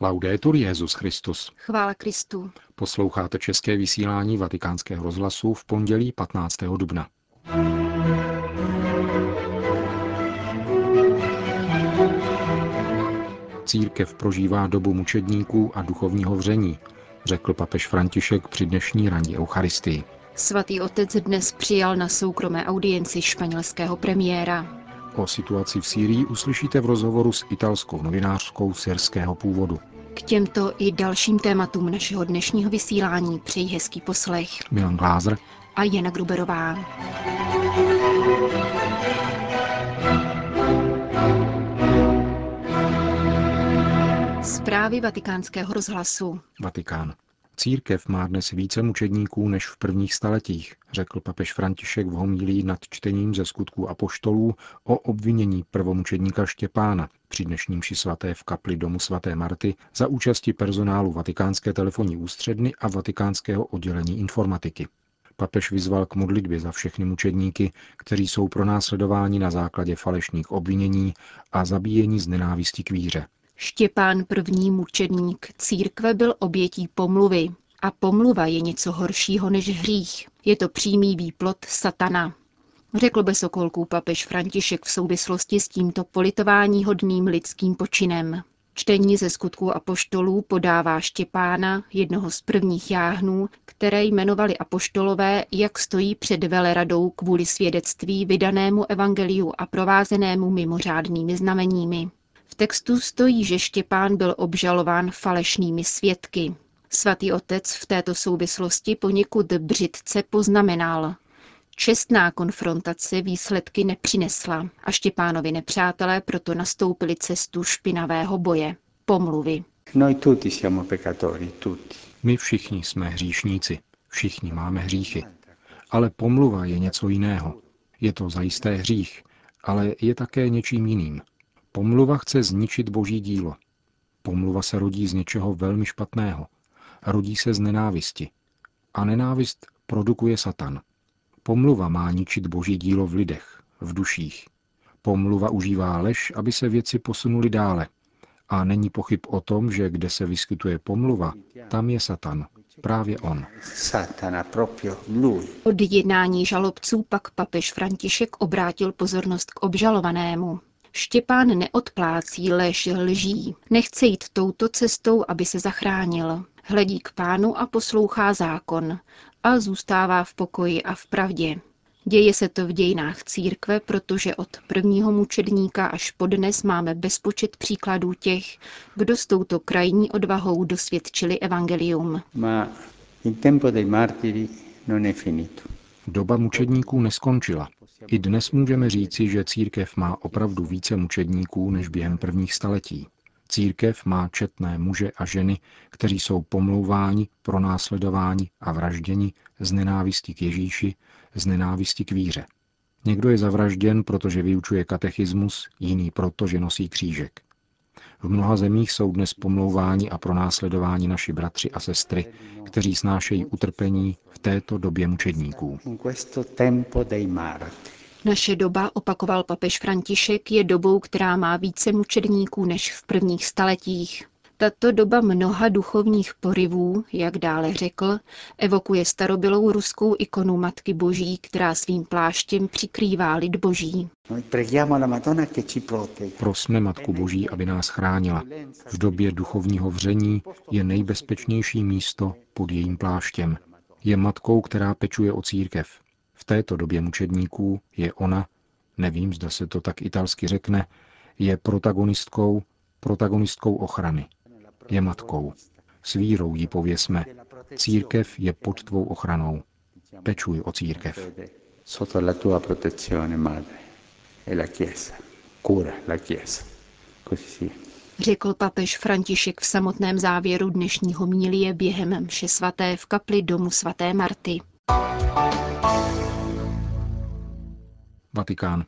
Laudetur Jezus Christus. Chvála Kristu. Posloucháte české vysílání Vatikánského rozhlasu v pondělí 15. dubna. Církev prožívá dobu mučedníků a duchovního vření, řekl papež František při dnešní ranní Eucharistii. Svatý otec dnes přijal na soukromé audienci španělského premiéra. O situaci v Sýrii uslyšíte v rozhovoru s italskou novinářkou syrského původu. K těmto i dalším tématům našeho dnešního vysílání přeji hezký poslech. Milan Glázer a Jana Gruberová. Zprávy vatikánského rozhlasu. Vatikán. Církev má dnes více mučedníků než v prvních staletích, řekl papež František v homílí nad čtením ze skutků apoštolů o obvinění prvomučedníka Štěpána při dnešním ši svaté v kapli domu svaté Marty za účasti personálu Vatikánské telefonní ústředny a Vatikánského oddělení informatiky. Papež vyzval k modlitbě za všechny mučedníky, kteří jsou pronásledováni na základě falešných obvinění a zabíjení z nenávistí k víře. Štěpán první mučedník církve byl obětí pomluvy. A pomluva je něco horšího než hřích. Je to přímý výplot satana. Řekl bez okolků papež František v souvislosti s tímto politování hodným lidským počinem. Čtení ze skutků apoštolů podává Štěpána, jednoho z prvních jáhnů, které jmenovali apoštolové, jak stojí před veleradou kvůli svědectví vydanému evangeliu a provázenému mimořádnými znameními textu stojí, že Štěpán byl obžalován falešnými svědky. Svatý otec v této souvislosti poněkud břitce poznamenal. Čestná konfrontace výsledky nepřinesla a Štěpánovi nepřátelé proto nastoupili cestu špinavého boje, pomluvy. My všichni jsme hříšníci, všichni máme hříchy. Ale pomluva je něco jiného. Je to zajisté hřích, ale je také něčím jiným. Pomluva chce zničit boží dílo. Pomluva se rodí z něčeho velmi špatného. Rodí se z nenávisti. A nenávist produkuje Satan. Pomluva má ničit boží dílo v lidech, v duších. Pomluva užívá lež, aby se věci posunuly dále. A není pochyb o tom, že kde se vyskytuje pomluva, tam je Satan. Právě on. Od jednání žalobců pak papež František obrátil pozornost k obžalovanému. Štěpán neodplácí lež lží. Nechce jít touto cestou, aby se zachránil. Hledí k pánu a poslouchá zákon. A zůstává v pokoji a v pravdě. Děje se to v dějinách církve, protože od prvního mučedníka až po dnes máme bezpočet příkladů těch, kdo s touto krajní odvahou dosvědčili evangelium. Ma in tempo dei martiri non è finito. Doba mučedníků neskončila. I dnes můžeme říci, že církev má opravdu více mučedníků než během prvních staletí. Církev má četné muže a ženy, kteří jsou pomlouváni, pronásledováni a vražděni z nenávisti k Ježíši, z nenávisti k víře. Někdo je zavražděn, protože vyučuje katechismus, jiný proto, že nosí křížek. V mnoha zemích jsou dnes pomlouváni a pronásledováni naši bratři a sestry, kteří snášejí utrpení v této době mučedníků. Naše doba, opakoval papež František, je dobou, která má více mučedníků než v prvních staletích. Tato doba mnoha duchovních porivů, jak dále řekl, evokuje starobylou ruskou ikonu Matky Boží, která svým pláštěm přikrývá lid Boží. Prosme Matku Boží, aby nás chránila. V době duchovního vření je nejbezpečnější místo pod jejím pláštěm. Je matkou, která pečuje o církev. V této době mučedníků je ona, nevím, zda se to tak italsky řekne, je protagonistkou, protagonistkou ochrany je matkou. S vírou jí pověsme, církev je pod tvou ochranou. Pečuj o církev. Sotto la tua protezione, madre, e la Chiesa. Cura la Chiesa. Così Řekl papež František v samotném závěru dnešního mílie během mše svaté v kapli domu svaté Marty. Vatikán.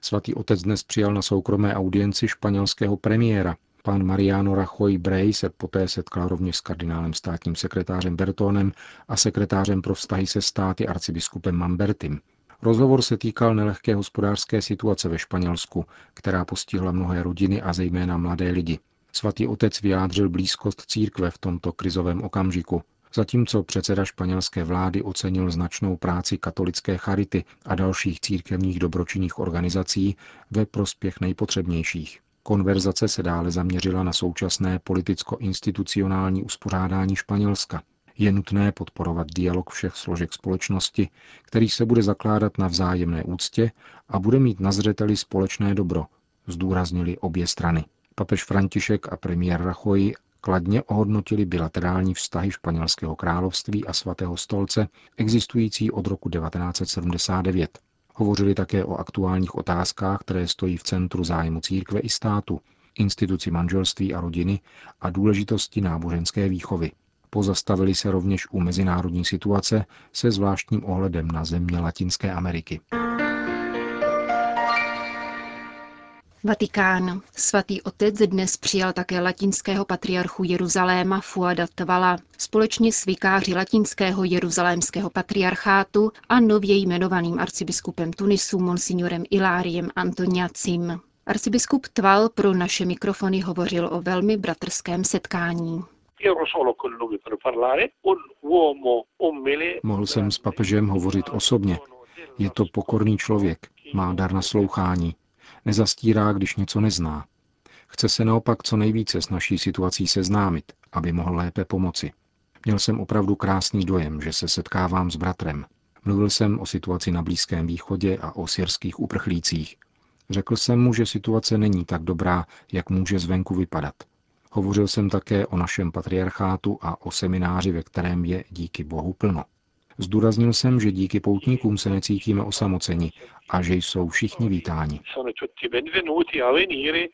Svatý otec dnes přijal na soukromé audienci španělského premiéra, Pan Mariano Rajoy Bray se poté setkal rovněž s kardinálem státním sekretářem Bertónem a sekretářem pro vztahy se státy arcibiskupem Mambertim. Rozhovor se týkal nelehké hospodářské situace ve Španělsku, která postihla mnohé rodiny a zejména mladé lidi. Svatý otec vyjádřil blízkost církve v tomto krizovém okamžiku, zatímco předseda španělské vlády ocenil značnou práci katolické charity a dalších církevních dobročinných organizací ve prospěch nejpotřebnějších. Konverzace se dále zaměřila na současné politicko-institucionální uspořádání Španělska. Je nutné podporovat dialog všech složek společnosti, který se bude zakládat na vzájemné úctě a bude mít na zřeteli společné dobro, zdůraznili obě strany. Papež František a premiér Rajoy kladně ohodnotili bilaterální vztahy španělského království a svatého stolce existující od roku 1979. Hovořili také o aktuálních otázkách, které stojí v centru zájmu církve i státu, instituci manželství a rodiny a důležitosti náboženské výchovy. Pozastavili se rovněž u mezinárodní situace se zvláštním ohledem na země Latinské Ameriky. Vatikán. Svatý otec dnes přijal také latinského patriarchu Jeruzaléma Fuada Tvala společně s vikáři latinského jeruzalémského patriarchátu a nově jmenovaným arcibiskupem Tunisu monsignorem Iláriem Antoniacim. Arcibiskup Tval pro naše mikrofony hovořil o velmi bratrském setkání. Mohl jsem s papežem hovořit osobně. Je to pokorný člověk, má dar naslouchání, Nezastírá, když něco nezná. Chce se naopak co nejvíce s naší situací seznámit, aby mohl lépe pomoci. Měl jsem opravdu krásný dojem, že se setkávám s bratrem. Mluvil jsem o situaci na Blízkém východě a o syrských uprchlících. Řekl jsem mu, že situace není tak dobrá, jak může zvenku vypadat. Hovořil jsem také o našem patriarchátu a o semináři, ve kterém je díky Bohu plno. Zdůraznil jsem, že díky poutníkům se necítíme osamoceni a že jsou všichni vítáni.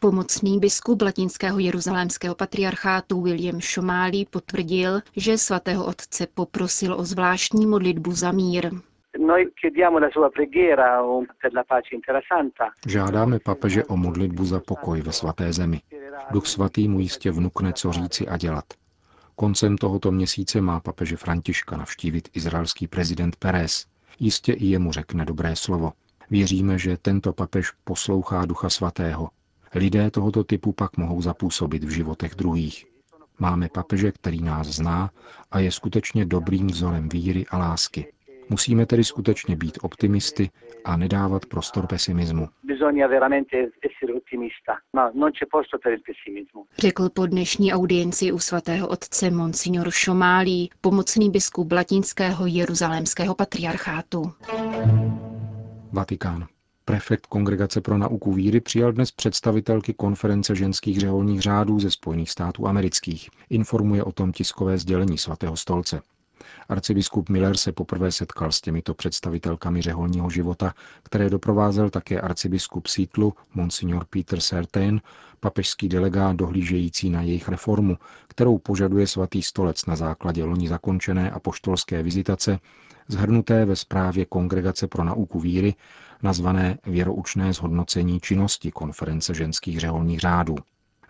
Pomocný biskup latinského jeruzalémského patriarchátu William Šomálí potvrdil, že svatého otce poprosil o zvláštní modlitbu za mír. Žádáme papeže o modlitbu za pokoj ve svaté zemi. Duch svatý mu jistě vnukne, co říci a dělat. Koncem tohoto měsíce má papeže Františka navštívit izraelský prezident Pérez. Jistě i jemu řekne dobré slovo. Věříme, že tento papež poslouchá Ducha Svatého. Lidé tohoto typu pak mohou zapůsobit v životech druhých. Máme papeže, který nás zná a je skutečně dobrým vzorem víry a lásky. Musíme tedy skutečně být optimisty a nedávat prostor pesimismu. Řekl po dnešní audienci u svatého otce Monsignor Šomálí, pomocný biskup latinského jeruzalémského patriarchátu. Vatikán. Prefekt Kongregace pro nauku víry přijal dnes představitelky konference ženských řeholních řádů ze Spojených států amerických. Informuje o tom tiskové sdělení svatého stolce. Arcibiskup Miller se poprvé setkal s těmito představitelkami řeholního života, které doprovázel také arcibiskup Sítlu, monsignor Peter Sertain, papežský delegát dohlížející na jejich reformu, kterou požaduje svatý stolec na základě loni zakončené apoštolské vizitace, zhrnuté ve zprávě Kongregace pro nauku víry, nazvané Věroučné zhodnocení činnosti konference ženských řeholních řádů.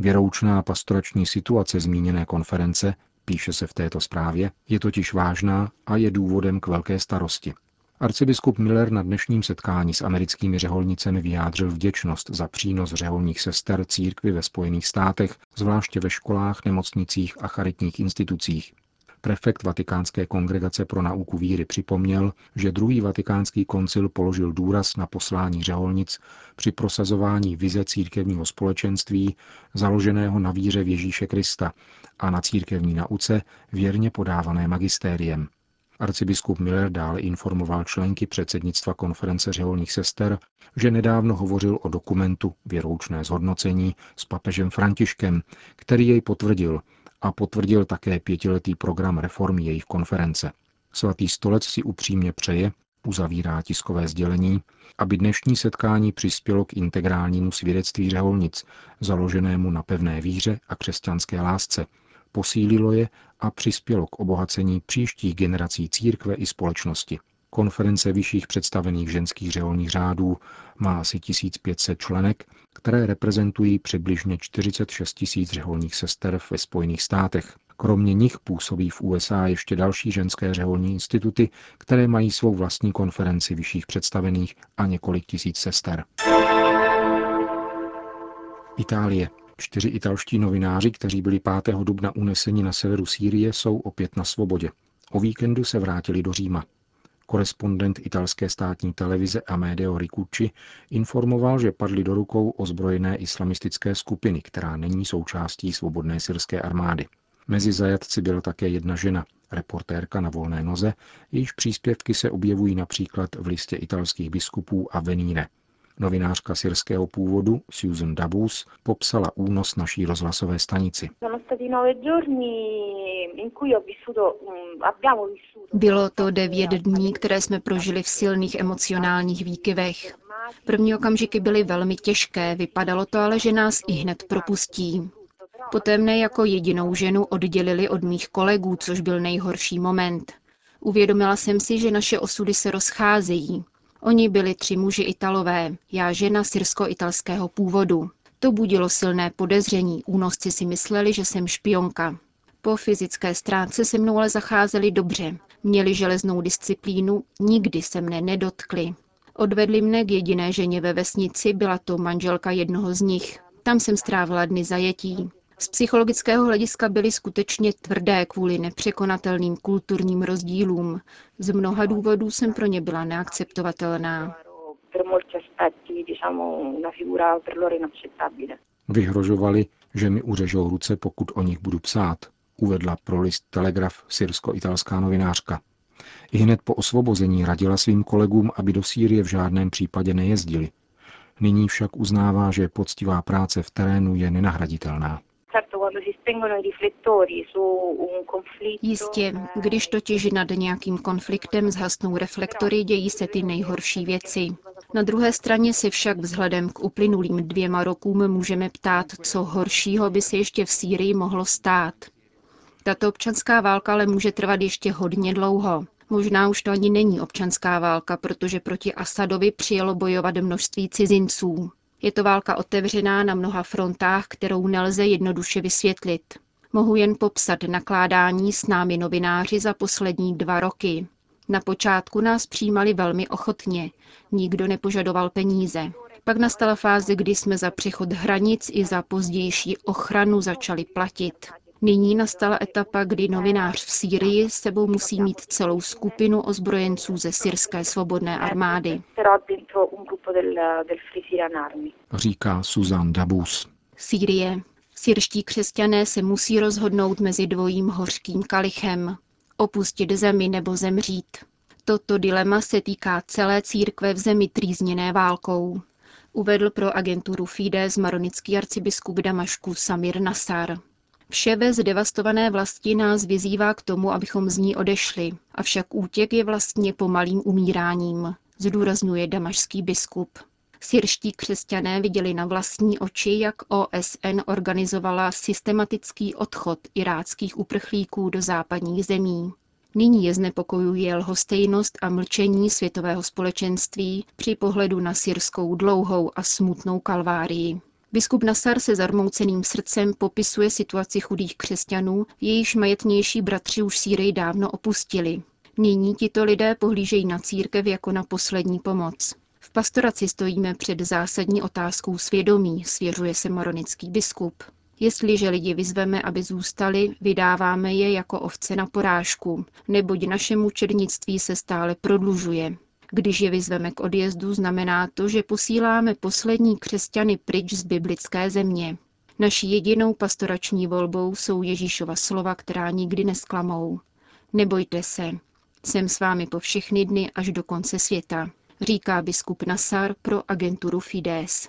Věroučná pastorační situace zmíněné konference píše se v této zprávě, je totiž vážná a je důvodem k velké starosti. Arcibiskup Miller na dnešním setkání s americkými řeholnicemi vyjádřil vděčnost za přínos řeholních sester církvy ve Spojených státech, zvláště ve školách, nemocnicích a charitních institucích. Prefekt Vatikánské kongregace pro nauku víry připomněl, že druhý vatikánský koncil položil důraz na poslání řeholnic při prosazování vize církevního společenství založeného na víře v Ježíše Krista a na církevní nauce věrně podávané magistériem. Arcibiskup Miller dále informoval členky předsednictva konference řeholních sester, že nedávno hovořil o dokumentu Věroučné zhodnocení s papežem Františkem, který jej potvrdil a potvrdil také pětiletý program reformy jejich konference. Svatý stolec si upřímně přeje, uzavírá tiskové sdělení, aby dnešní setkání přispělo k integrálnímu svědectví řeholnic, založenému na pevné víře a křesťanské lásce, posílilo je a přispělo k obohacení příštích generací církve i společnosti. Konference vyšších představených ženských řeholních řádů má asi 1500 členek, které reprezentují přibližně 46 tisíc řeholních sester ve Spojených státech. Kromě nich působí v USA ještě další ženské řeholní instituty, které mají svou vlastní konferenci vyšších představených a několik tisíc sester. Itálie. Čtyři italští novináři, kteří byli 5. dubna uneseni na severu Sýrie, jsou opět na svobodě. O víkendu se vrátili do Říma. Korespondent italské státní televize Amedeo Ricucci informoval, že padli do rukou ozbrojené islamistické skupiny, která není součástí svobodné syrské armády. Mezi zajatci byla také jedna žena, reportérka na volné noze, jejíž příspěvky se objevují například v listě italských biskupů a Venire. Novinářka syrského původu Susan Dabus popsala únos naší rozhlasové stanici. Bylo to devět dní, které jsme prožili v silných emocionálních výkyvech. První okamžiky byly velmi těžké, vypadalo to ale, že nás i hned propustí. Poté mne jako jedinou ženu oddělili od mých kolegů, což byl nejhorší moment. Uvědomila jsem si, že naše osudy se rozcházejí. Oni byli tři muži Italové, já žena syrsko-italského původu. To budilo silné podezření, únosci si mysleli, že jsem špionka. Po fyzické stránce se mnou ale zacházeli dobře. Měli železnou disciplínu, nikdy se mne nedotkli. Odvedli mne k jediné ženě ve vesnici, byla to manželka jednoho z nich. Tam jsem strávila dny zajetí. Z psychologického hlediska byly skutečně tvrdé kvůli nepřekonatelným kulturním rozdílům. Z mnoha důvodů jsem pro ně byla neakceptovatelná. Vyhrožovali, že mi uřežou ruce, pokud o nich budu psát, uvedla pro list Telegraf syrsko-italská novinářka. I hned po osvobození radila svým kolegům, aby do Sýrie v žádném případě nejezdili. Nyní však uznává, že poctivá práce v terénu je nenahraditelná. Jistě, když totiž nad nějakým konfliktem zhasnou reflektory, dějí se ty nejhorší věci. Na druhé straně si však vzhledem k uplynulým dvěma rokům můžeme ptát, co horšího by se ještě v Sýrii mohlo stát. Tato občanská válka ale může trvat ještě hodně dlouho. Možná už to ani není občanská válka, protože proti Asadovi přijelo bojovat množství cizinců. Je to válka otevřená na mnoha frontách, kterou nelze jednoduše vysvětlit. Mohu jen popsat nakládání s námi novináři za poslední dva roky. Na počátku nás přijímali velmi ochotně, nikdo nepožadoval peníze. Pak nastala fáze, kdy jsme za přechod hranic i za pozdější ochranu začali platit. Nyní nastala etapa, kdy novinář v Sýrii s sebou musí mít celou skupinu ozbrojenců ze syrské svobodné armády. Říká Susan Dabus. Sýrie. Syrští křesťané se musí rozhodnout mezi dvojím hořkým kalichem. Opustit zemi nebo zemřít. Toto dilema se týká celé církve v zemi trýzněné válkou. Uvedl pro agenturu Fides maronický arcibiskup Damašku Samir Nasar. Vše ve zdevastované vlasti nás vyzývá k tomu, abychom z ní odešli, avšak útěk je vlastně pomalým umíráním, zdůrazňuje damašský biskup. Syrští křesťané viděli na vlastní oči, jak OSN organizovala systematický odchod iráckých uprchlíků do západních zemí. Nyní je znepokojuje lhostejnost a mlčení světového společenství při pohledu na syrskou dlouhou a smutnou kalvárii. Biskup Nasar se zarmouceným srdcem popisuje situaci chudých křesťanů, jejichž majetnější bratři už Sýrii dávno opustili. Nyní tito lidé pohlížejí na církev jako na poslední pomoc. V pastoraci stojíme před zásadní otázkou svědomí, svěřuje se maronický biskup. Jestliže lidi vyzveme, aby zůstali, vydáváme je jako ovce na porážku, neboť naše mučednictví se stále prodlužuje. Když je vyzveme k odjezdu, znamená to, že posíláme poslední křesťany pryč z biblické země. Naší jedinou pastorační volbou jsou Ježíšova slova, která nikdy nesklamou. Nebojte se, jsem s vámi po všechny dny až do konce světa, říká biskup Nasar pro agenturu Fides.